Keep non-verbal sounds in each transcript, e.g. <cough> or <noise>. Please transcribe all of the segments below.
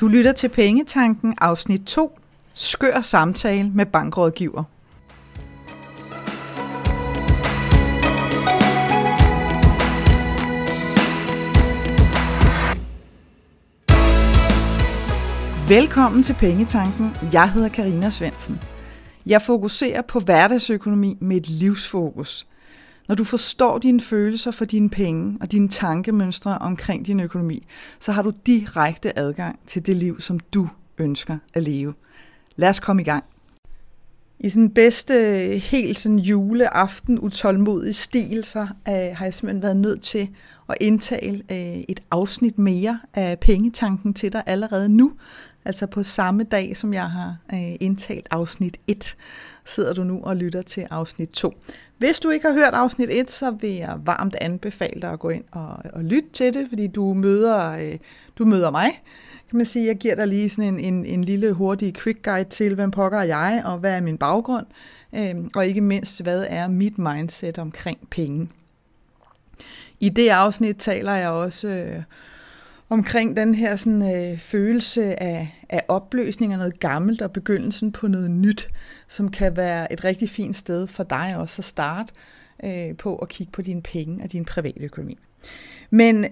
Du lytter til Pengetanken, afsnit 2. Skør samtale med bankrådgiver. Velkommen til Pengetanken. Jeg hedder Karina Svensen. Jeg fokuserer på hverdagsøkonomi med et livsfokus. Når du forstår dine følelser for dine penge og dine tankemønstre omkring din økonomi, så har du direkte adgang til det liv, som du ønsker at leve. Lad os komme i gang. I sådan bedste helt sådan juleaften utålmodig stil, så øh, har jeg simpelthen været nødt til at indtale øh, et afsnit mere af pengetanken til dig allerede nu. Altså på samme dag, som jeg har øh, indtalt afsnit 1, sidder du nu og lytter til afsnit 2. Hvis du ikke har hørt afsnit 1, så vil jeg varmt anbefale dig at gå ind og, og lytte til det, fordi du møder, øh, du møder mig, kan man sige. Jeg giver dig lige sådan en, en, en lille hurtig quick guide til, hvem pokker jeg, og hvad er min baggrund, øh, og ikke mindst, hvad er mit mindset omkring penge. I det afsnit taler jeg også øh, omkring den her sådan, øh, følelse af, af opløsning af noget gammelt og begyndelsen på noget nyt, som kan være et rigtig fint sted for dig også at starte øh, på at kigge på dine penge og din private økonomi. Men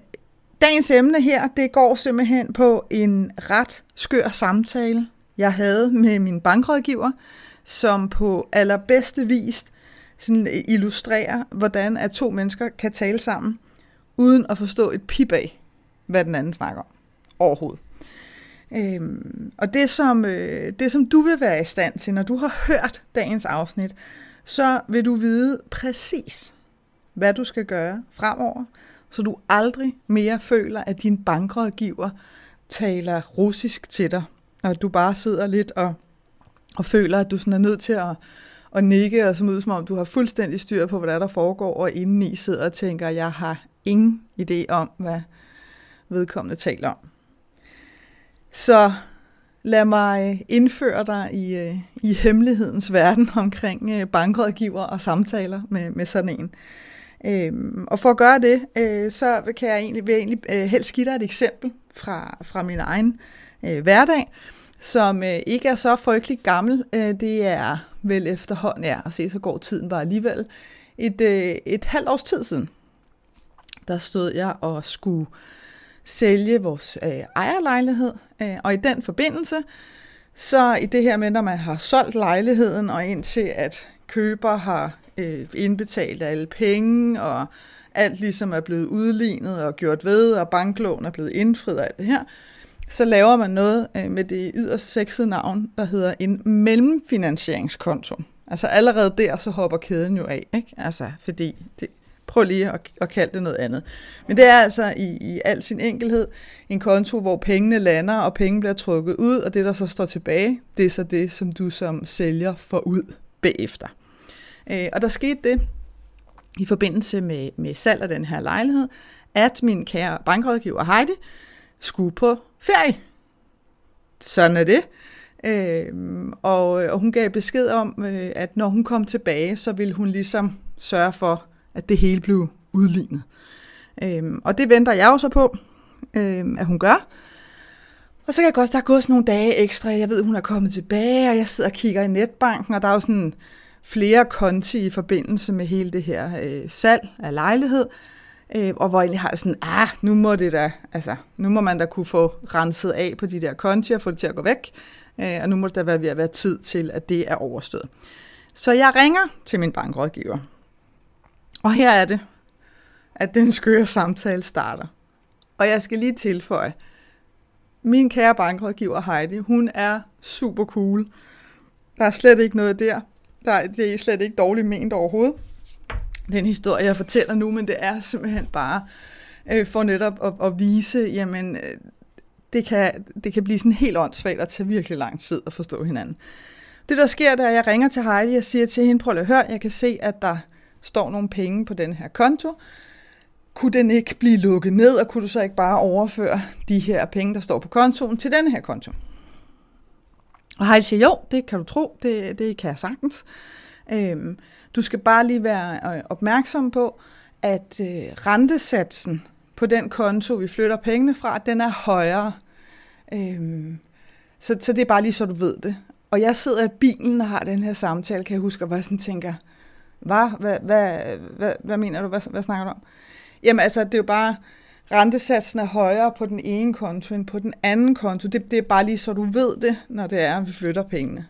dagens emne her, det går simpelthen på en ret skør samtale, jeg havde med min bankrådgiver, som på allerbedste vis sådan øh, illustrerer, hvordan at to mennesker kan tale sammen, uden at forstå et pip af, hvad den anden snakker om overhovedet. Øhm, og det som, øh, det, som du vil være i stand til, når du har hørt dagens afsnit, så vil du vide præcis, hvad du skal gøre fremover, så du aldrig mere føler, at din bankrådgiver taler russisk til dig, og du bare sidder lidt og, og føler, at du sådan er nødt til at, at nikke, og som ud som om du har fuldstændig styr på, hvad der, der foregår, og indeni sidder og tænker, at jeg har ingen idé om, hvad vedkommende taler om. Så lad mig indføre dig i, øh, i hemmelighedens verden <laughs> omkring øh, bankrådgiver og samtaler med, med sådan en. Øhm, og for at gøre det, øh, så kan jeg egentlig, vil jeg egentlig øh, helst give dig et eksempel fra, fra min egen øh, hverdag, som øh, ikke er så frygtelig gammel. Øh, det er vel efterhånden, ja, at se, så går tiden bare alligevel, et, øh, et halvt års tid siden. Der stod jeg og skulle sælge vores øh, ejerlejlighed, øh, og i den forbindelse, så i det her med, når man har solgt lejligheden, og indtil at køber har øh, indbetalt alle penge, og alt ligesom er blevet udlignet og gjort ved, og banklån er blevet indfriet og alt det her, så laver man noget øh, med det yderst sexede navn, der hedder en mellemfinansieringskonto. Altså allerede der, så hopper kæden jo af, ikke? Altså, fordi det, prøv lige at, at kalde det noget andet. Men det er altså i, i al sin enkelhed en konto, hvor pengene lander, og penge bliver trukket ud, og det, der så står tilbage, det er så det, som du som sælger får ud bagefter. Øh, og der skete det i forbindelse med, med salg af den her lejlighed, at min kære bankrådgiver Heidi skulle på ferie. Sådan er det. Øh, og, og hun gav besked om, øh, at når hun kom tilbage, så ville hun ligesom sørge for, at det hele blev udlignet. Øhm, og det venter jeg jo så på, øhm, at hun gør. Og så kan jeg godt, der er gået sådan nogle dage ekstra. Jeg ved, hun er kommet tilbage, og jeg sidder og kigger i netbanken, og der er jo sådan flere konti i forbindelse med hele det her øh, salg af lejlighed. Øh, og hvor jeg egentlig har det sådan, ah, nu må det da, altså, nu må man da kunne få renset af på de der konti og få det til at gå væk. Øh, og nu må det da være ved at være tid til, at det er overstået. Så jeg ringer til min bankrådgiver, og her er det, at den skøre samtale starter. Og jeg skal lige tilføje, min kære bankrådgiver Heidi, hun er super cool. Der er slet ikke noget der. der er, det er slet ikke dårligt ment overhovedet. Den historie, jeg fortæller nu, men det er simpelthen bare øh, for netop at, at vise, jamen, øh, det kan, det kan blive sådan helt åndssvagt at tage virkelig lang tid at forstå hinanden. Det, der sker, det er, at jeg ringer til Heidi og siger til hende, prøv at høre, jeg kan se, at der står nogle penge på den her konto. Kunne den ikke blive lukket ned, og kunne du så ikke bare overføre de her penge, der står på kontoen, til den her konto? Og Heidi siger, jo, det kan du tro, det, det kan jeg sagtens. Øhm, du skal bare lige være øh, opmærksom på, at øh, rentesatsen på den konto, vi flytter pengene fra, den er højere Øhm, så, så det er bare lige så du ved det. Og jeg sidder i bilen og har den her samtale, kan jeg huske, og var sådan tænker, hvad, hvad, hvad, hvad, hvad mener du, hvad, hvad snakker du om? Jamen altså, det er jo bare, rentesatsen er højere på den ene konto end på den anden konto. Det, det er bare lige så du ved det, når det er, at vi flytter pengene.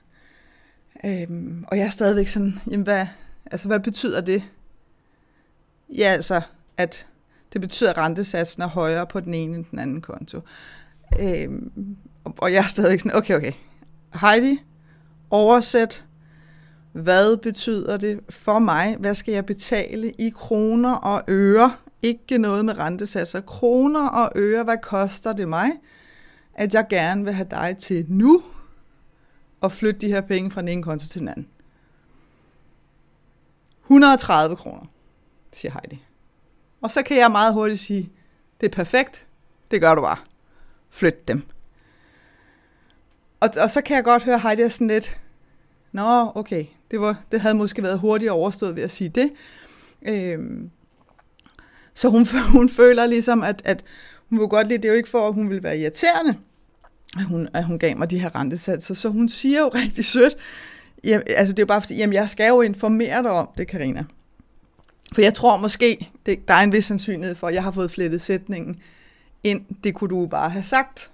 Øhm, og jeg er stadigvæk sådan, jamen hvad, altså hvad betyder det? Ja, altså, at det betyder, at rentesatsen er højere på den ene end den anden konto. Øhm, og jeg er stadigvæk sådan, okay, okay. Heidi, oversæt. Hvad betyder det for mig? Hvad skal jeg betale i kroner og øre? Ikke noget med rentesatser. Kroner og øre, hvad koster det mig, at jeg gerne vil have dig til nu at flytte de her penge fra den ene konto til den anden? 130 kroner, siger Heidi. Og så kan jeg meget hurtigt sige, det er perfekt, det gør du bare. Flyt dem. Og, og så kan jeg godt høre Heidi sådan lidt, nå, okay, det, var, det havde måske været hurtigt overstået ved at sige det. Øhm, så hun, <laughs> hun føler ligesom, at, at hun vil godt lide, det er jo ikke for, at hun vil være irriterende, at hun, at hun gav mig de her rentesatser. Så hun siger jo <laughs> rigtig sødt, jamen, altså det er jo bare fordi, jamen jeg skal jo informere dig om det, Karina. For jeg tror måske, det, der er en vis sandsynlighed for, at jeg har fået flettet sætningen ind. Det kunne du bare have sagt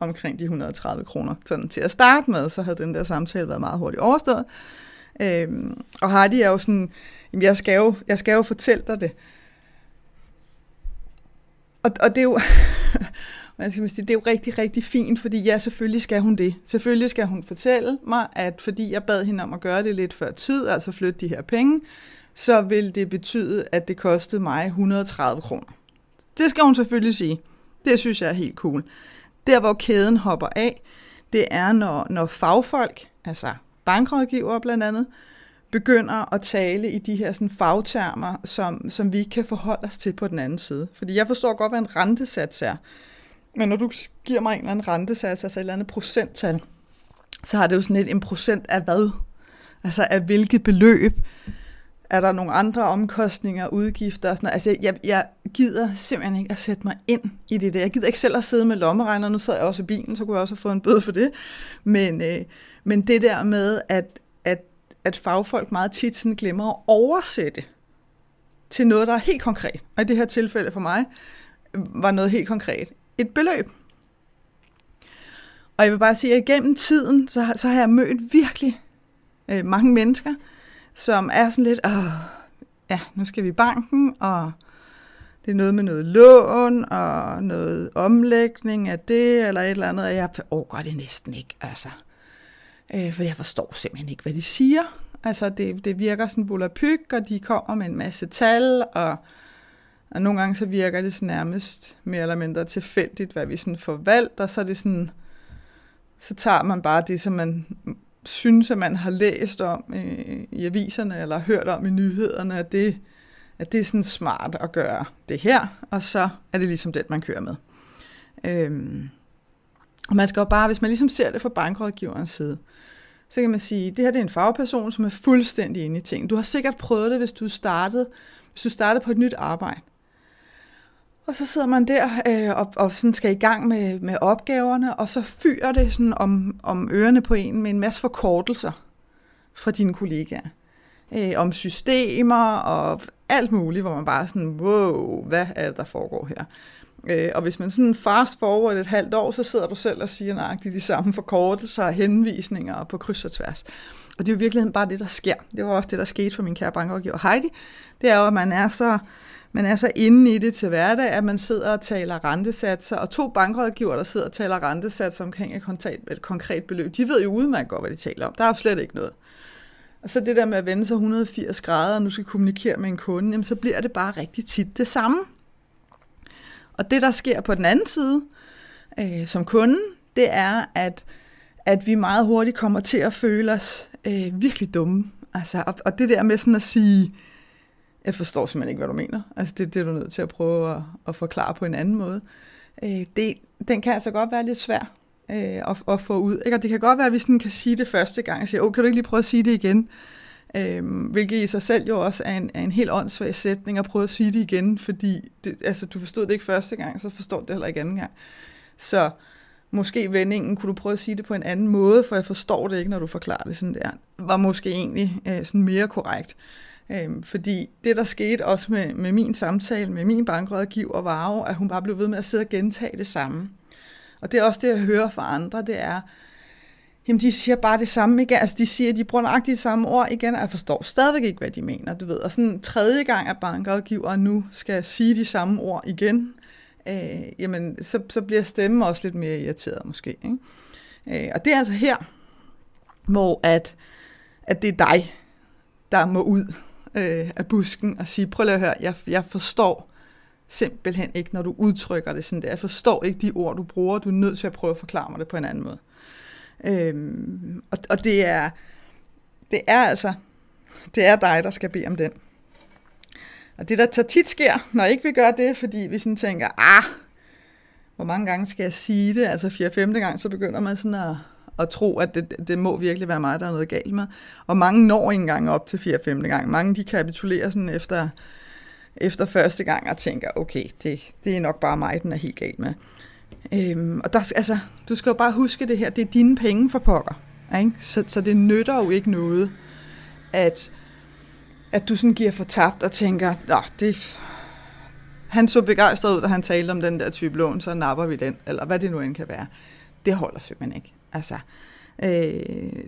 omkring de 130 kroner. Sådan til at starte med, så havde den der samtale været meget hurtigt overstået. Øhm, og Hardy er jo sådan, jamen jeg skal jo, jeg skal jo fortælle dig det. Og, og det er jo, <laughs> man skal sige, det er jo rigtig, rigtig fint, fordi ja, selvfølgelig skal hun det. Selvfølgelig skal hun fortælle mig, at fordi jeg bad hende om at gøre det lidt før tid, altså flytte de her penge, så vil det betyde, at det kostede mig 130 kroner. Det skal hun selvfølgelig sige. Det synes jeg er helt cool. Der, hvor kæden hopper af, det er, når, når fagfolk, altså bankrådgivere blandt andet, begynder at tale i de her sådan, fagtermer, som, som vi kan forholde os til på den anden side. Fordi jeg forstår godt, hvad en rentesats er. Men når du giver mig en eller anden rentesats, altså et eller andet procenttal, så har det jo sådan lidt en procent af hvad? Altså af hvilket beløb? Er der nogle andre omkostninger, udgifter og sådan noget? Altså jeg, jeg gider simpelthen ikke at sætte mig ind i det der. Jeg gider ikke selv at sidde med lommeregner. Nu sad jeg også i bilen, så kunne jeg også have fået en bøde for det. Men, øh, men det der med, at, at, at fagfolk meget tit sådan glemmer at oversætte til noget, der er helt konkret. Og i det her tilfælde for mig, var noget helt konkret. Et beløb. Og jeg vil bare sige, at igennem tiden, så har, så har jeg mødt virkelig øh, mange mennesker, som er sådan lidt, åh, ja, nu skal vi i banken, og det er noget med noget lån, og noget omlægning af det, eller et eller andet, og jeg åh, overgår det næsten ikke, altså. Øh, for jeg forstår simpelthen ikke, hvad de siger. Altså, det, det virker sådan bullerpyg, og de kommer med en masse tal, og, og nogle gange så virker det sådan nærmest mere eller mindre tilfældigt, hvad vi sådan forvalter, så er det sådan, så tager man bare det, som man synes, at man har læst om øh, i aviserne, eller hørt om i nyhederne, at det, at det er sådan smart at gøre det her, og så er det ligesom den, man kører med. Øhm, og man skal jo bare, hvis man ligesom ser det fra bankrådgiverens side, så kan man sige, at det her det er en fagperson, som er fuldstændig inde i ting. Du har sikkert prøvet det, hvis du startede, hvis du startede på et nyt arbejde. Og så sidder man der øh, og, og sådan skal i gang med, med opgaverne, og så fyrer det sådan om, om ørerne på en med en masse forkortelser fra dine kollegaer. Øh, om systemer og alt muligt, hvor man bare sådan, wow, hvad er det, der foregår her? Øh, og hvis man sådan fast forward et halvt år, så sidder du selv og siger nøjagtigt de samme forkortelser og henvisninger på kryds og tværs. Og det er jo virkelig bare det, der sker. Det var også det, der skete for min kære bankrådgiver Heidi. Det er jo, at man er så man er så inde i det til hverdag, at man sidder og taler rentesatser, og to bankrådgiver, der sidder og taler rentesatser omkring et konkret, et konkret beløb, de ved jo udmærket godt, hvad de taler om. Der er jo slet ikke noget. Og så det der med at vende sig 180 grader, og nu skal kommunikere med en kunde, jamen så bliver det bare rigtig tit det samme. Og det, der sker på den anden side, øh, som kunde, det er, at, at vi meget hurtigt kommer til at føle os øh, virkelig dumme. Altså, og, og det der med sådan at sige, jeg forstår simpelthen ikke, hvad du mener. Altså, det, det er du nødt til at prøve at, at forklare på en anden måde. Øh, det, den kan altså godt være lidt svær øh, at, at få ud. Ikke? Og det kan godt være, at vi sådan kan sige det første gang, og siger, oh, kan du ikke lige prøve at sige det igen? Øh, hvilket i sig selv jo også er en, er en helt åndssvag sætning at prøve at sige det igen, fordi det, altså, du forstod det ikke første gang, så forstår du det heller ikke anden gang. Så måske vendingen, kunne du prøve at sige det på en anden måde, for jeg forstår det ikke, når du forklarer det sådan der, var måske egentlig øh, sådan mere korrekt. Øhm, fordi det, der skete også med, med min samtale med min bankrådgiver, var jo, at hun bare blev ved med at sidde og gentage det samme. Og det er også det, jeg hører fra andre, det er, jamen de siger bare det samme igen. Altså de siger, de bruger nøjagtigt de samme ord igen, og jeg forstår stadigvæk ikke, hvad de mener, du ved. Og sådan tredje gang, at bankrådgiver nu skal sige de samme ord igen, øh, jamen så, så bliver stemmen også lidt mere irriteret måske. Ikke? Øh, og det er altså her, hvor at, at det er dig, der må ud øh, af busken og sige, prøv lige at høre, jeg, jeg forstår simpelthen ikke, når du udtrykker det sådan der. Jeg forstår ikke de ord, du bruger. Du er nødt til at prøve at forklare mig det på en anden måde. Øhm, og, og det er, det er altså, det er dig, der skal bede om den. Og det, der tager tit sker, når ikke vi gør det, fordi vi sådan tænker, ah, hvor mange gange skal jeg sige det? Altså 4-5. gang, så begynder man sådan at, at tro, at det, det må virkelig være mig, der er noget galt med. Og mange når ikke engang op til 4-5. gang. Mange de kapitulerer sådan efter, efter første gang og tænker, okay, det, det er nok bare mig, den er helt galt med. Øhm, og der, altså, du skal jo bare huske det her, det er dine penge for pokker. Ikke? Så, så det nytter jo ikke noget, at, at du sådan giver for tabt og tænker, Nå, det, han så begejstret ud, da han talte om den der type lån, så napper vi den, eller hvad det nu end kan være. Det holder simpelthen ikke. Altså, øh,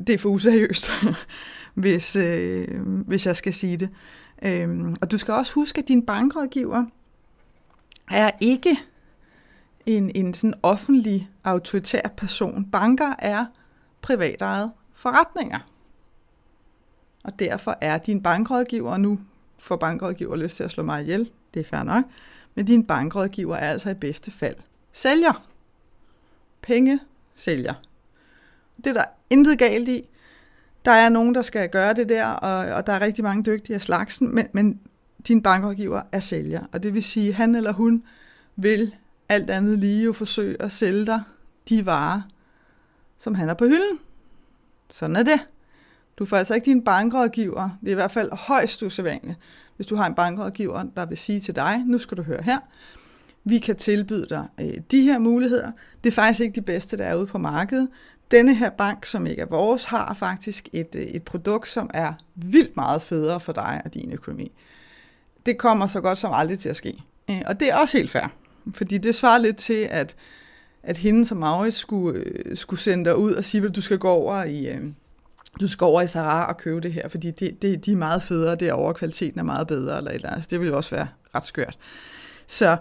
det er for useriøst, <laughs> hvis, øh, hvis jeg skal sige det. Øh, og du skal også huske, at din bankrådgiver er ikke en, en sådan offentlig, autoritær person. Banker er privatejede forretninger. Og derfor er din bankrådgiver, og nu får bankrådgiver lyst til at slå mig ihjel, det er fair nok, men din bankrådgiver er altså i bedste fald sælger. Penge sælger. Det er der intet galt i. Der er nogen, der skal gøre det der, og, og der er rigtig mange dygtige af slagsen, men, men din bankrådgiver er sælger. Og det vil sige, at han eller hun vil alt andet lige jo forsøge at sælge dig de varer, som han er på hylden. Sådan er det. Du får altså ikke din bankrådgiver, det er i hvert fald højst usædvanligt, hvis du har en bankrådgiver, der vil sige til dig, nu skal du høre her, vi kan tilbyde dig øh, de her muligheder. Det er faktisk ikke de bedste, der er ude på markedet. Denne her bank, som ikke er vores, har faktisk et, øh, et produkt, som er vildt meget federe for dig og din økonomi. Det kommer så godt som aldrig til at ske. Øh, og det er også helt fair. Fordi det svarer lidt til, at, at hende som Maurits skulle, øh, skulle sende dig ud og sige, at du skal gå over i... Øh, du skal over i Sarah og købe det her, fordi det, det, de er meget federe derovre, kvaliteten er meget bedre, eller, eller altså, det vil jo også være ret skørt. Så,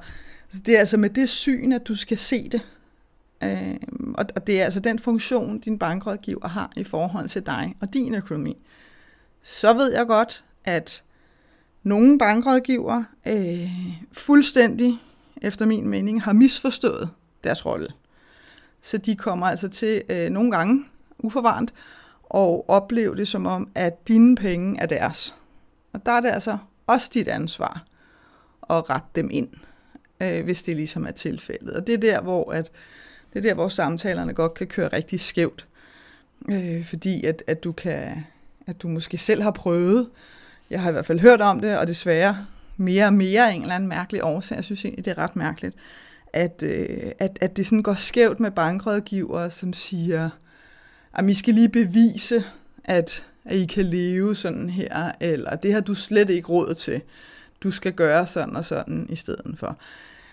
så det er altså med det syn, at du skal se det, øh, og, og det er altså den funktion, din bankrådgiver har i forhold til dig og din økonomi. Så ved jeg godt, at nogle bankrådgiver øh, fuldstændig efter min mening, har misforstået deres rolle. Så de kommer altså til øh, nogle gange uforvarende og opleve det som om, at dine penge er deres. Og der er det altså også dit ansvar at rette dem ind, øh, hvis det ligesom er tilfældet. Og det er der, hvor, at, det er der, hvor samtalerne godt kan køre rigtig skævt. Øh, fordi at, at, du kan, at du måske selv har prøvet, jeg har i hvert fald hørt om det, og desværre mere og mere af en eller anden mærkelig årsag. Jeg synes egentlig, det er ret mærkeligt, at, øh, at, at det sådan går skævt med bankrådgivere, som siger, at I skal lige bevise, at, at I kan leve sådan her, eller det har du slet ikke råd til. Du skal gøre sådan og sådan i stedet for.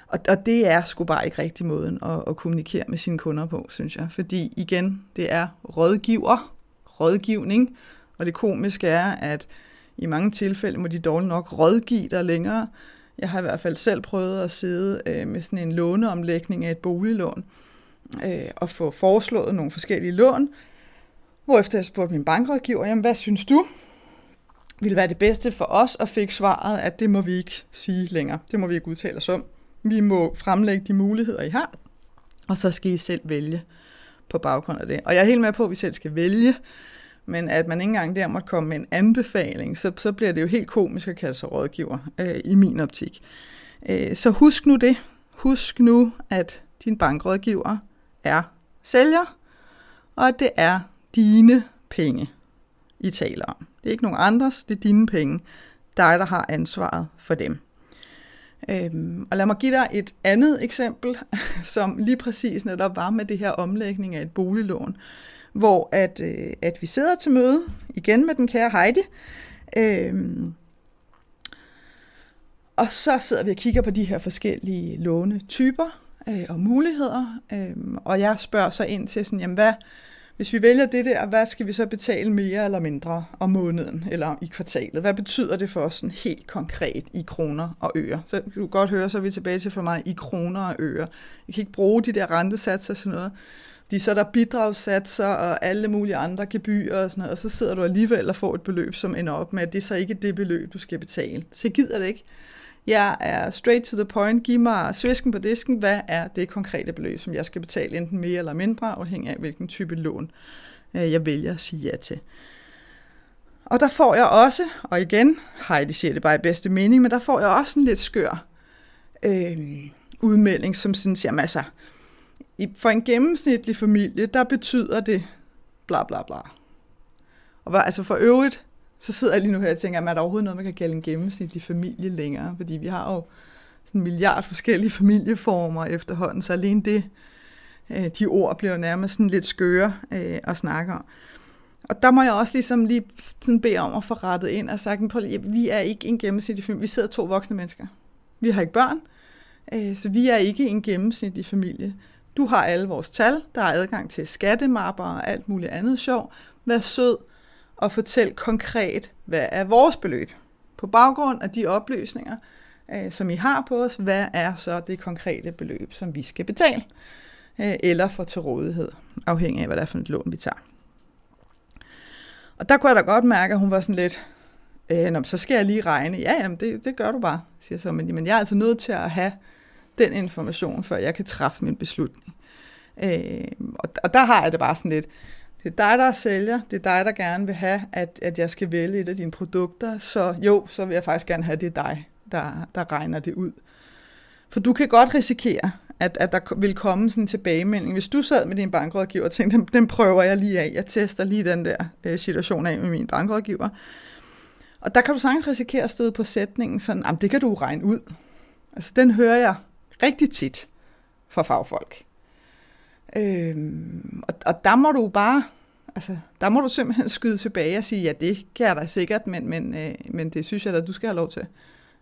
Og, og det er sgu bare ikke rigtig måden at, at kommunikere med sine kunder på, synes jeg. Fordi igen, det er rådgiver, rådgivning, og det komiske er, at i mange tilfælde må de dårligt nok rådgive dig længere. Jeg har i hvert fald selv prøvet at sidde øh, med sådan en låneomlægning af et boliglån øh, og få foreslået nogle forskellige lån, hvorefter jeg spurgte min bankrådgiver, jamen hvad synes du ville være det bedste for os, og fik svaret, at det må vi ikke sige længere. Det må vi ikke udtale os om. Vi må fremlægge de muligheder, I har, og så skal I selv vælge på baggrund af det. Og jeg er helt med på, at vi selv skal vælge, men at man ikke engang der måtte komme med en anbefaling, så, så bliver det jo helt komisk at kalde sig rådgiver, øh, i min optik. Øh, så husk nu det. Husk nu, at din bankrådgiver er sælger, og at det er dine penge, I taler om. Det er ikke nogen andres, det er dine penge. Dig, der har ansvaret for dem. Øhm, og lad mig give dig et andet eksempel, <laughs> som lige præcis netop var med det her omlægning af et boliglån, hvor at, øh, at vi sidder til møde igen med den kære Heidi, øhm, og så sidder vi og kigger på de her forskellige lånetyper øh, og muligheder, øh, og jeg spørger så ind til sådan, jamen hvad, hvis vi vælger det der, hvad skal vi så betale mere eller mindre om måneden eller i kvartalet? Hvad betyder det for os sådan helt konkret i kroner og øre? Så du kan godt høre, så er vi tilbage til for mig i kroner og øre. Vi kan ikke bruge de der rentesatser og sådan noget. De så er der bidragssatser og alle mulige andre gebyrer og sådan noget, og så sidder du alligevel og får et beløb, som ender op med, at det er så ikke det beløb, du skal betale. Så jeg gider det ikke. Jeg er straight to the point. Giv mig svisken på disken. Hvad er det konkrete beløb, som jeg skal betale, enten mere eller mindre, afhængig af hvilken type lån øh, jeg vælger at sige ja til. Og der får jeg også, og igen, Heidi siger det bare i bedste mening, men der får jeg også en lidt skør øh, udmelding, som sådan siger, altså, for en gennemsnitlig familie, der betyder det bla bla bla. Og altså for øvrigt, så sidder jeg lige nu her og tænker, er der overhovedet noget, man kan kalde en gennemsnitlig familie længere? Fordi vi har jo sådan en milliard forskellige <laughs> familieformer efterhånden, så alene det, øh, de ord bliver nærmest sådan lidt skøre øh, at snakke om. Og der må jeg også ligesom lige sådan bede om at få rettet ind og sagt, at vi er ikke en gennemsnitlig familie. Vi sidder to voksne mennesker. Vi har ikke børn, øh, så vi er ikke en gennemsnitlig familie. Du har alle vores tal, der er adgang til skattemapper og alt muligt andet sjov. Vær sød, og fortæl konkret, hvad er vores beløb? På baggrund af de oplysninger, øh, som I har på os, hvad er så det konkrete beløb, som vi skal betale? Øh, eller få til rådighed, afhængig af, hvad det er for et lån, vi tager. Og der kunne jeg da godt mærke, at hun var sådan lidt, øh, Nå, så skal jeg lige regne. Ja, jamen det, det gør du bare, siger så. Men, men jeg er altså nødt til at have den information, før jeg kan træffe min beslutning. Øh, og, og der har jeg det bare sådan lidt, det er dig, der er sælger. Det er dig, der gerne vil have, at, at jeg skal vælge et af dine produkter. Så jo, så vil jeg faktisk gerne have, at det er dig, der, der regner det ud. For du kan godt risikere, at, at der vil komme sådan en tilbagemelding. Hvis du sad med din bankrådgiver og tænkte, den, den prøver jeg lige af. Jeg tester lige den der øh, situation af med min bankrådgiver. Og der kan du sagtens risikere at støde på sætningen sådan, det kan du regne ud. Altså den hører jeg rigtig tit for fagfolk. Øhm, og, og der må du bare, altså, der må du simpelthen <laughs> skyde tilbage og sige, ja, det kan jeg da sikkert, men, men, øh, men det synes jeg da, du skal have lov til.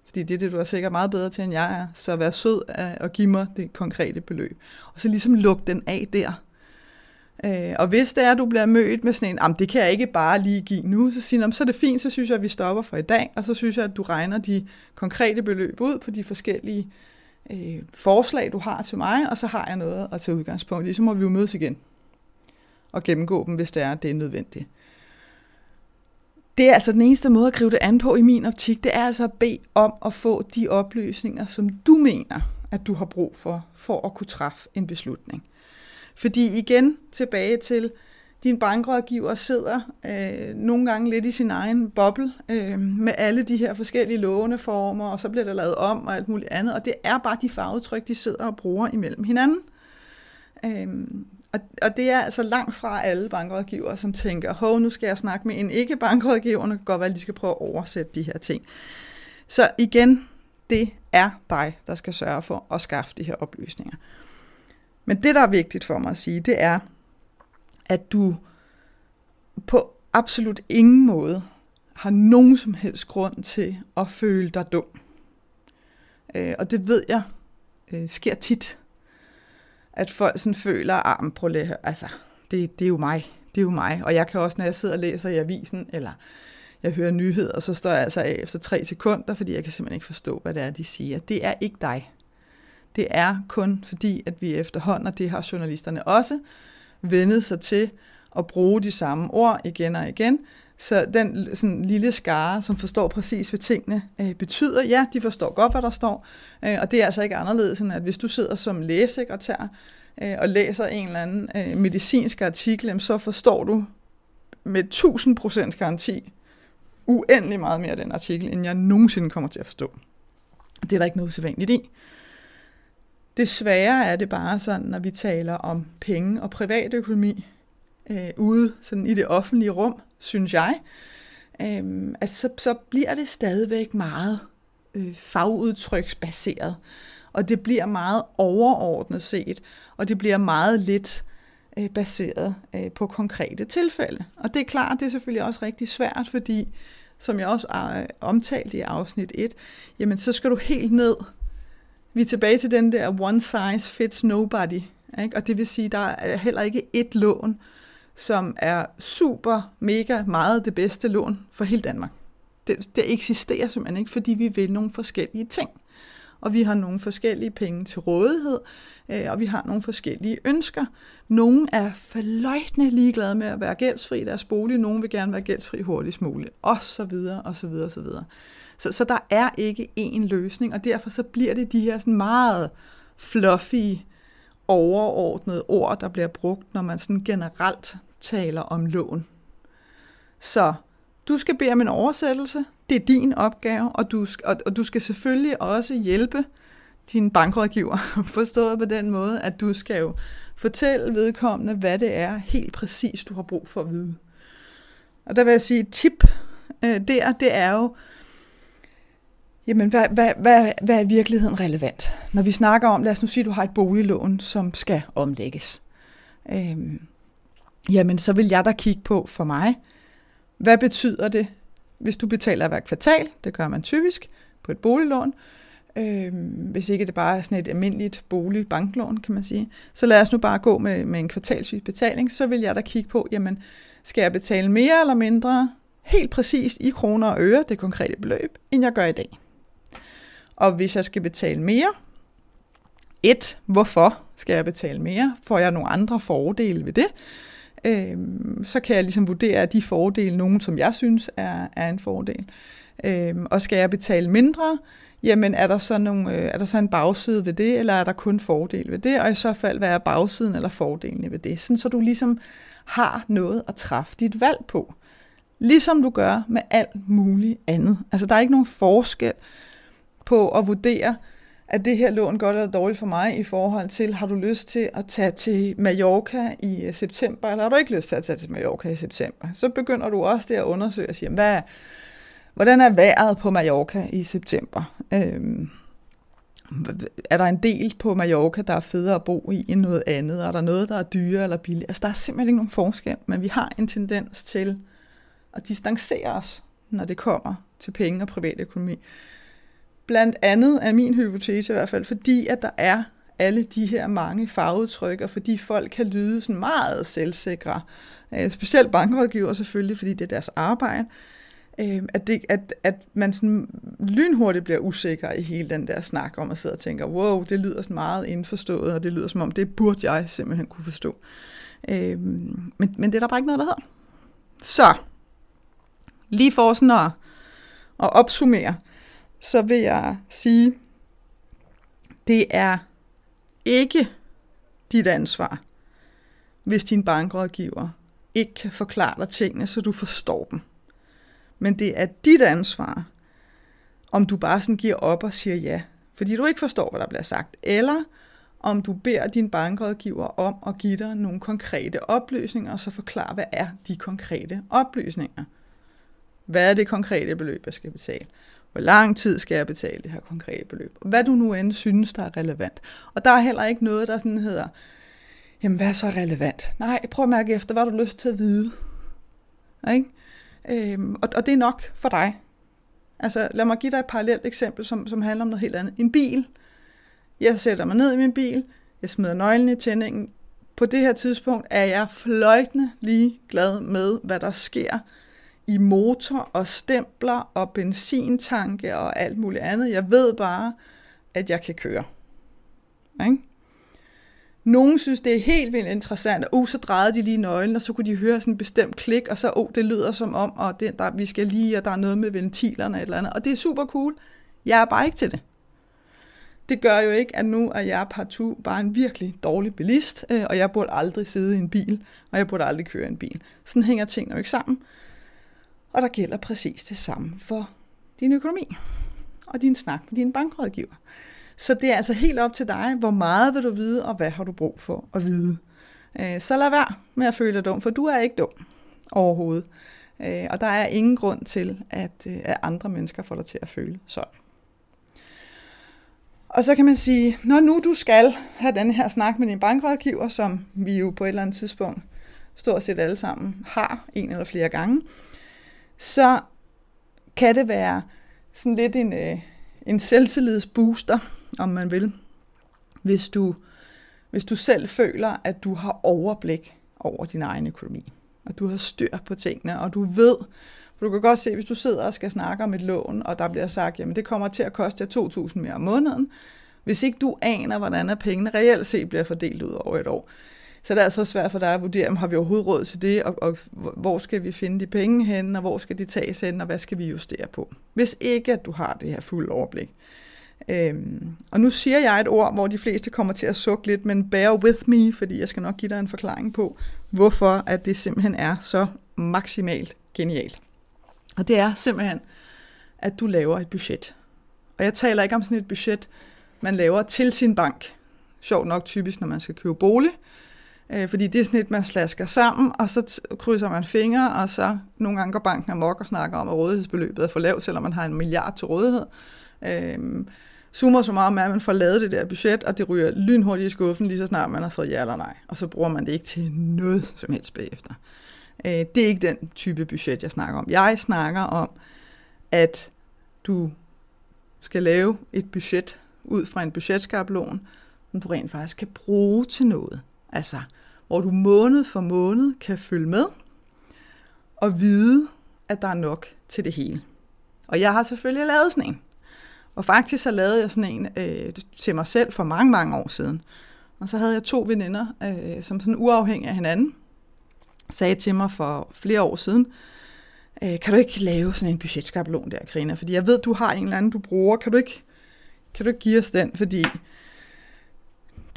Fordi det er det, du er sikkert meget bedre til, end jeg er. Så vær sød og give mig det konkrete beløb. Og så ligesom luk den af der. Øh, og hvis det er, at du bliver mødt med sådan en, det kan jeg ikke bare lige give nu, så siger så er det fint, så synes jeg, at vi stopper for i dag, og så synes jeg, at du regner de konkrete beløb ud på de forskellige øh, forslag, du har til mig, og så har jeg noget at tage udgangspunkt i. Så må vi jo mødes igen og gennemgå dem, hvis det er, det er nødvendigt. Det er altså den eneste måde at gribe det an på i min optik. Det er altså at bede om at få de oplysninger, som du mener, at du har brug for, for at kunne træffe en beslutning. Fordi igen tilbage til, din bankrådgiver sidder øh, nogle gange lidt i sin egen boble øh, med alle de her forskellige låneformer, og så bliver der lavet om og alt muligt andet, og det er bare de farvetryk, de sidder og bruger imellem hinanden. Øh, og, og det er altså langt fra alle bankrådgivere, som tænker, hov, nu skal jeg snakke med en ikke-bankrådgiver, og det kan godt være, at de skal prøve at oversætte de her ting. Så igen, det er dig, der skal sørge for at skaffe de her oplysninger. Men det, der er vigtigt for mig at sige, det er, at du på absolut ingen måde har nogen som helst grund til at føle dig dum. Øh, og det ved jeg øh, sker tit, at folk sådan føler, arm på det altså, det, det er jo mig, det er jo mig. Og jeg kan også, når jeg sidder og læser i avisen, eller jeg hører nyheder, så står jeg altså af efter tre sekunder, fordi jeg kan simpelthen ikke forstå, hvad det er, de siger. Det er ikke dig. Det er kun fordi, at vi efterhånden, og det har journalisterne også, vendet sig til at bruge de samme ord igen og igen. Så den sådan, lille skare, som forstår præcis, hvad tingene øh, betyder, ja, de forstår godt, hvad der står. Øh, og det er altså ikke anderledes, end at hvis du sidder som lægesekretær øh, og læser en eller anden øh, medicinsk artikel, så forstår du med 1000% garanti uendelig meget mere af den artikel, end jeg nogensinde kommer til at forstå. Det er der ikke noget usædvanligt i. Desværre er det bare sådan, når vi taler om penge og privatøkonomi øh, ude sådan i det offentlige rum, synes jeg, øh, at så, så bliver det stadigvæk meget øh, fagudtryksbaseret, og det bliver meget overordnet set, og det bliver meget lidt øh, baseret øh, på konkrete tilfælde. Og det er klart, det er selvfølgelig også rigtig svært, fordi som jeg også øh, omtalte i afsnit 1, jamen så skal du helt ned. Vi er tilbage til den der one size fits nobody. Ikke? Og det vil sige, der er heller ikke et lån, som er super, mega meget det bedste lån for hele Danmark. Det, det eksisterer simpelthen ikke, fordi vi vil nogle forskellige ting. Og vi har nogle forskellige penge til rådighed, øh, og vi har nogle forskellige ønsker. Nogle er forløjtende ligeglade med at være gældsfri i deres bolig, nogle vil gerne være gældsfri hurtigst muligt, og så videre, og så videre, og så videre. Så, så der er ikke én løsning, og derfor så bliver det de her sådan meget fluffy, overordnede ord, der bliver brugt, når man sådan generelt taler om lån. Så du skal bede om en oversættelse. Det er din opgave, og du, og, og du skal selvfølgelig også hjælpe din bankrådgiver, <laughs> forstået på den måde, at du skal jo fortælle vedkommende, hvad det er helt præcis, du har brug for at vide. Og der vil jeg sige, et tip øh, der, det er jo, jamen hvad, hvad, hvad, hvad er virkeligheden relevant? Når vi snakker om, lad os nu sige, at du har et boliglån, som skal omlægges. Øh, jamen så vil jeg da kigge på for mig, hvad betyder det, hvis du betaler hver kvartal? Det gør man typisk på et boliglån. Øh, hvis ikke det bare er sådan et almindeligt boligbanklån, kan man sige. Så lad os nu bare gå med, med en kvartalsvis betaling. Så vil jeg da kigge på, jamen, skal jeg betale mere eller mindre, helt præcist i kroner og øre, det konkrete beløb, end jeg gør i dag. Og hvis jeg skal betale mere, et, hvorfor skal jeg betale mere? Får jeg nogle andre fordele ved det? Øh, så kan jeg ligesom vurdere de fordele, nogen som jeg synes er, er en fordel. Øh, og skal jeg betale mindre, jamen er der, så nogle, øh, er der så en bagside ved det, eller er der kun fordel ved det, og i så fald, hvad er bagsiden eller fordelene ved det, sådan så du ligesom har noget at træffe dit valg på. Ligesom du gør med alt muligt andet. Altså der er ikke nogen forskel på at vurdere, at det her lån godt eller dårligt for mig i forhold til, har du lyst til at tage til Mallorca i øh, september, eller har du ikke lyst til at tage til Mallorca i september? Så begynder du også det at undersøge og sige, hvad, hvordan er vejret på Mallorca i september? Øhm, er der en del på Mallorca, der er federe at bo i end noget andet? Er der noget, der er dyrere eller billigere? Altså, der er simpelthen ikke nogen forskel, men vi har en tendens til at distancere os, når det kommer til penge og privatøkonomi. Blandt andet er min hypotese i hvert fald, fordi at der er alle de her mange fagudtryk, og fordi folk kan lyde sådan meget selvsikre. Øh, specielt bankrådgiver selvfølgelig, fordi det er deres arbejde. Øh, at, det, at, at man sådan lynhurtigt bliver usikker i hele den der snak om at sidde og tænker, wow, det lyder sådan meget indforstået, og det lyder som om, det burde jeg simpelthen kunne forstå. Øh, men, men det er der bare ikke noget, der hedder. Så, lige for sådan at, at opsummere, så vil jeg sige, det er ikke dit ansvar, hvis din bankrådgiver ikke kan forklare dig tingene, så du forstår dem. Men det er dit ansvar, om du bare sådan giver op og siger ja, fordi du ikke forstår, hvad der bliver sagt, eller om du beder din bankrådgiver om at give dig nogle konkrete oplysninger, og så forklare, hvad er de konkrete oplysninger. Hvad er det konkrete beløb, jeg skal betale? Hvor lang tid skal jeg betale det her konkrete beløb? Og hvad du nu end synes, der er relevant. Og der er heller ikke noget, der sådan hedder, jamen hvad er så relevant? Nej, prøv at mærke efter, hvad du har lyst til at vide. Ikke? Øhm, og, og det er nok for dig. Altså lad mig give dig et parallelt eksempel, som, som handler om noget helt andet. En bil. Jeg sætter mig ned i min bil, jeg smider nøglen i tændingen. På det her tidspunkt er jeg fløjtende lige glad med, hvad der sker i motor og stempler og benzintanke og alt muligt andet. Jeg ved bare, at jeg kan køre. Ikke? Nogle synes, det er helt vildt interessant, og uh, så drejede de lige nøglen, og så kunne de høre sådan en bestemt klik, og så, oh, det lyder som om, og det, der, vi skal lige, og der er noget med ventilerne et eller andet, og det er super cool. Jeg er bare ikke til det. Det gør jo ikke, at nu er jeg partout bare en virkelig dårlig bilist, øh, og jeg burde aldrig sidde i en bil, og jeg burde aldrig køre en bil. Sådan hænger tingene jo ikke sammen. Og der gælder præcis det samme for din økonomi og din snak med din bankrådgiver. Så det er altså helt op til dig, hvor meget vil du vide, og hvad har du brug for at vide. Øh, så lad være med at føle dig dum, for du er ikke dum overhovedet. Øh, og der er ingen grund til, at, øh, at andre mennesker får dig til at føle sådan. Og så kan man sige, når nu du skal have den her snak med din bankrådgiver, som vi jo på et eller andet tidspunkt stort set alle sammen har en eller flere gange, så kan det være sådan lidt en, øh, en selvtillidsbooster, om man vil, hvis du, hvis du selv føler, at du har overblik over din egen økonomi, og du har styr på tingene, og du ved, for du kan godt se, hvis du sidder og skal snakke om et lån, og der bliver sagt, jamen det kommer til at koste jer 2.000 mere om måneden, hvis ikke du aner, hvordan pengene reelt set bliver fordelt ud over et år, så det er altså svært for dig at vurdere, om har vi overhovedet råd til det, og, og hvor skal vi finde de penge hen, og hvor skal de tages hen, og hvad skal vi justere på. Hvis ikke, at du har det her fulde overblik. Øhm, og nu siger jeg et ord, hvor de fleste kommer til at sukke lidt, men bear with me, fordi jeg skal nok give dig en forklaring på, hvorfor at det simpelthen er så maksimalt genialt. Og det er simpelthen, at du laver et budget. Og jeg taler ikke om sådan et budget, man laver til sin bank. Sjovt nok typisk, når man skal købe bolig. Øh, fordi det er sådan et, man slasker sammen, og så krydser man fingre, og så nogle gange går banken amok og snakker om, at rådighedsbeløbet er for lavt, selvom man har en milliard til rådighed. Øh, summer så meget med, at man får lavet det der budget, og det ryger lynhurtigt i skuffen, lige så snart man har fået ja eller nej. Og så bruger man det ikke til noget som helst bagefter. Øh, det er ikke den type budget, jeg snakker om. Jeg snakker om, at du skal lave et budget ud fra en budgetskabelon, som du rent faktisk kan bruge til noget. Altså, hvor du måned for måned kan følge med og vide, at der er nok til det hele. Og jeg har selvfølgelig lavet sådan en. Og faktisk så lavede jeg sådan en øh, til mig selv for mange, mange år siden. Og så havde jeg to veninder, øh, som sådan uafhængige af hinanden, sagde til mig for flere år siden, øh, kan du ikke lave sådan en budgetskabelon der, Karina? Fordi jeg ved, du har en eller anden, du bruger. Kan du ikke, kan du ikke give os den? Fordi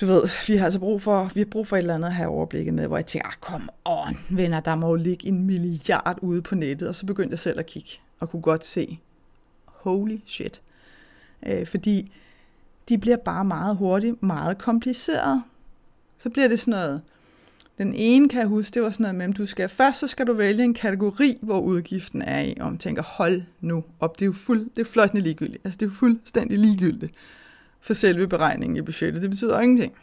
du ved, vi har altså brug for, vi har brug for et eller andet at have overblikket med, hvor jeg tænker, ah, kom on, venner, der må jo ligge en milliard ude på nettet, og så begyndte jeg selv at kigge, og kunne godt se, holy shit. Øh, fordi de bliver bare meget hurtigt, meget kompliceret. Så bliver det sådan noget, den ene kan jeg huske, det var sådan noget med, du skal, først så skal du vælge en kategori, hvor udgiften er i, og man tænker, hold nu op, det er jo fuld, det er fløjtende ligegyldigt. Altså det er jo fuldstændig ligegyldigt for selve beregningen i budgettet. Det betyder ingenting.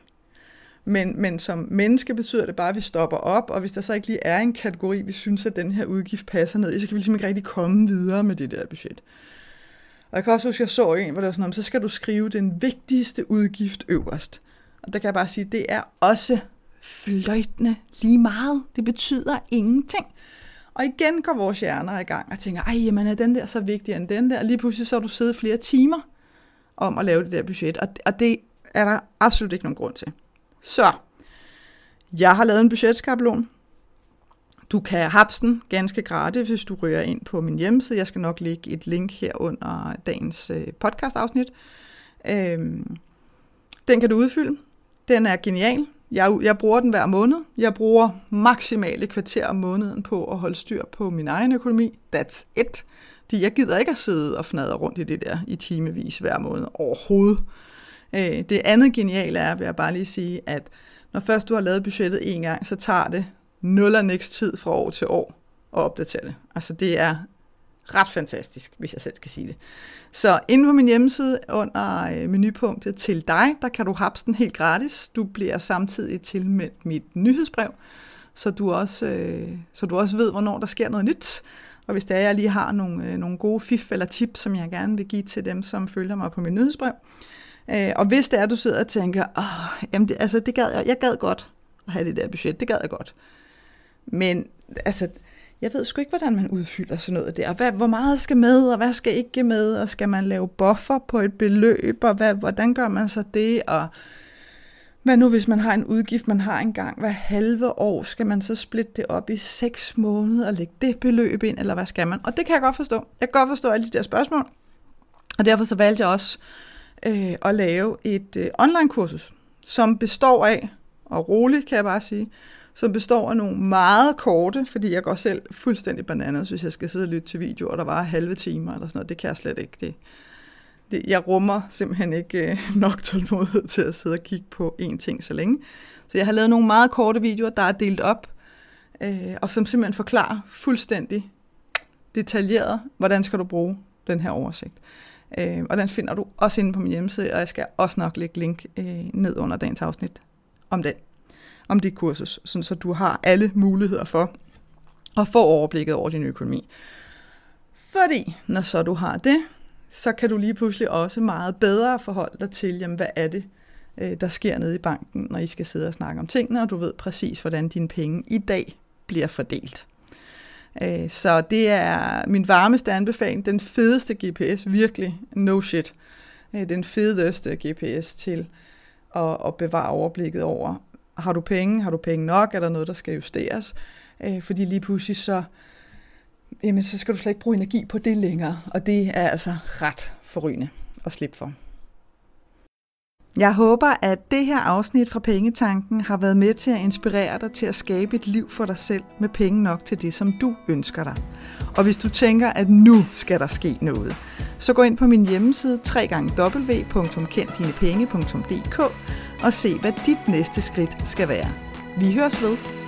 Men, men som menneske betyder det bare, at vi stopper op, og hvis der så ikke lige er en kategori, vi synes, at den her udgift passer ned i, så kan vi ligesom ikke rigtig komme videre med det der budget. Og jeg kan også huske, at jeg så en, hvor det var sådan, så skal du skrive den vigtigste udgift øverst. Og der kan jeg bare sige, at det er også fløjtende lige meget. Det betyder ingenting. Og igen går vores hjerner i gang og tænker, ej, jamen er den der så vigtig end den der? Og lige pludselig så har du siddet flere timer om at lave det der budget, og, og det er der absolut ikke nogen grund til. Så, jeg har lavet en budgetskabelon. Du kan hapse den ganske gratis, hvis du rører ind på min hjemmeside. Jeg skal nok lægge et link her under dagens podcastafsnit. podcast-afsnit. Øhm, den kan du udfylde. Den er genial. Jeg, jeg bruger den hver måned. Jeg bruger maksimale kvarter om måneden på at holde styr på min egen økonomi. That's it. Fordi jeg gider ikke at sidde og fnadre rundt i det der i timevis hver måned overhovedet. Øh, det andet geniale er, vil jeg bare lige sige, at når først du har lavet budgettet en gang, så tager det nul og niks tid fra år til år at opdatere det. Altså det er ret fantastisk, hvis jeg selv skal sige det. Så inde på min hjemmeside under øh, menupunktet til dig, der kan du hapse den helt gratis. Du bliver samtidig tilmeldt mit nyhedsbrev, så du også, øh, så du også ved, hvornår der sker noget nyt. Og hvis det er, jeg lige har nogle, øh, nogle gode fif eller tips, som jeg gerne vil give til dem, som følger mig på min nyhedsbrev. Øh, og hvis det er, du sidder og tænker, Åh, jamen det, altså, det gad jeg, jeg gad godt at have det der budget, det gad jeg godt. Men altså, jeg ved sgu ikke, hvordan man udfylder sådan noget der. Hvad, hvor meget skal med, og hvad skal ikke med, og skal man lave buffer på et beløb, og hvad, hvordan gør man så det, og hvad nu, hvis man har en udgift, man har engang hver halve år, skal man så splitte det op i seks måneder og lægge det beløb ind, eller hvad skal man? Og det kan jeg godt forstå. Jeg kan godt forstå alle de der spørgsmål. Og derfor så valgte jeg også øh, at lave et øh, online-kursus, som består af, og roligt kan jeg bare sige, som består af nogle meget korte, fordi jeg går selv fuldstændig bananas, hvis jeg skal sidde og lytte til videoer, der var halve timer eller sådan noget. Det kan jeg slet ikke. Det, det, jeg rummer simpelthen ikke øh, <laughs> nok tålmodighed til at sidde og kigge på én ting så længe. Så jeg har lavet nogle meget korte videoer, der er delt op, øh, og som simpelthen forklarer fuldstændig detaljeret, hvordan skal du bruge den her oversigt. Øh, og den finder du også inde på min hjemmeside, og jeg skal også nok lægge link øh, ned under dagens afsnit om den, om dit kursus, sådan så du har alle muligheder for at få overblikket over din økonomi. Fordi når så du har det, så kan du lige pludselig også meget bedre forholde dig til, jamen, hvad er det, øh, der sker nede i banken, når I skal sidde og snakke om tingene, og du ved præcis, hvordan dine penge i dag bliver fordelt. Øh, så det er min varmeste anbefaling, den fedeste GPS, virkelig, no shit. Øh, den fedeste GPS til at, at bevare overblikket over, har du penge, har du penge nok, er der noget, der skal justeres, fordi lige pludselig så, jamen, så skal du slet ikke bruge energi på det længere, og det er altså ret forrygende at slippe for. Jeg håber, at det her afsnit fra Pengetanken har været med til at inspirere dig til at skabe et liv for dig selv med penge nok til det, som du ønsker dig. Og hvis du tænker, at nu skal der ske noget, så gå ind på min hjemmeside www.kenddinepenge.dk og se, hvad dit næste skridt skal være. Vi høres ved.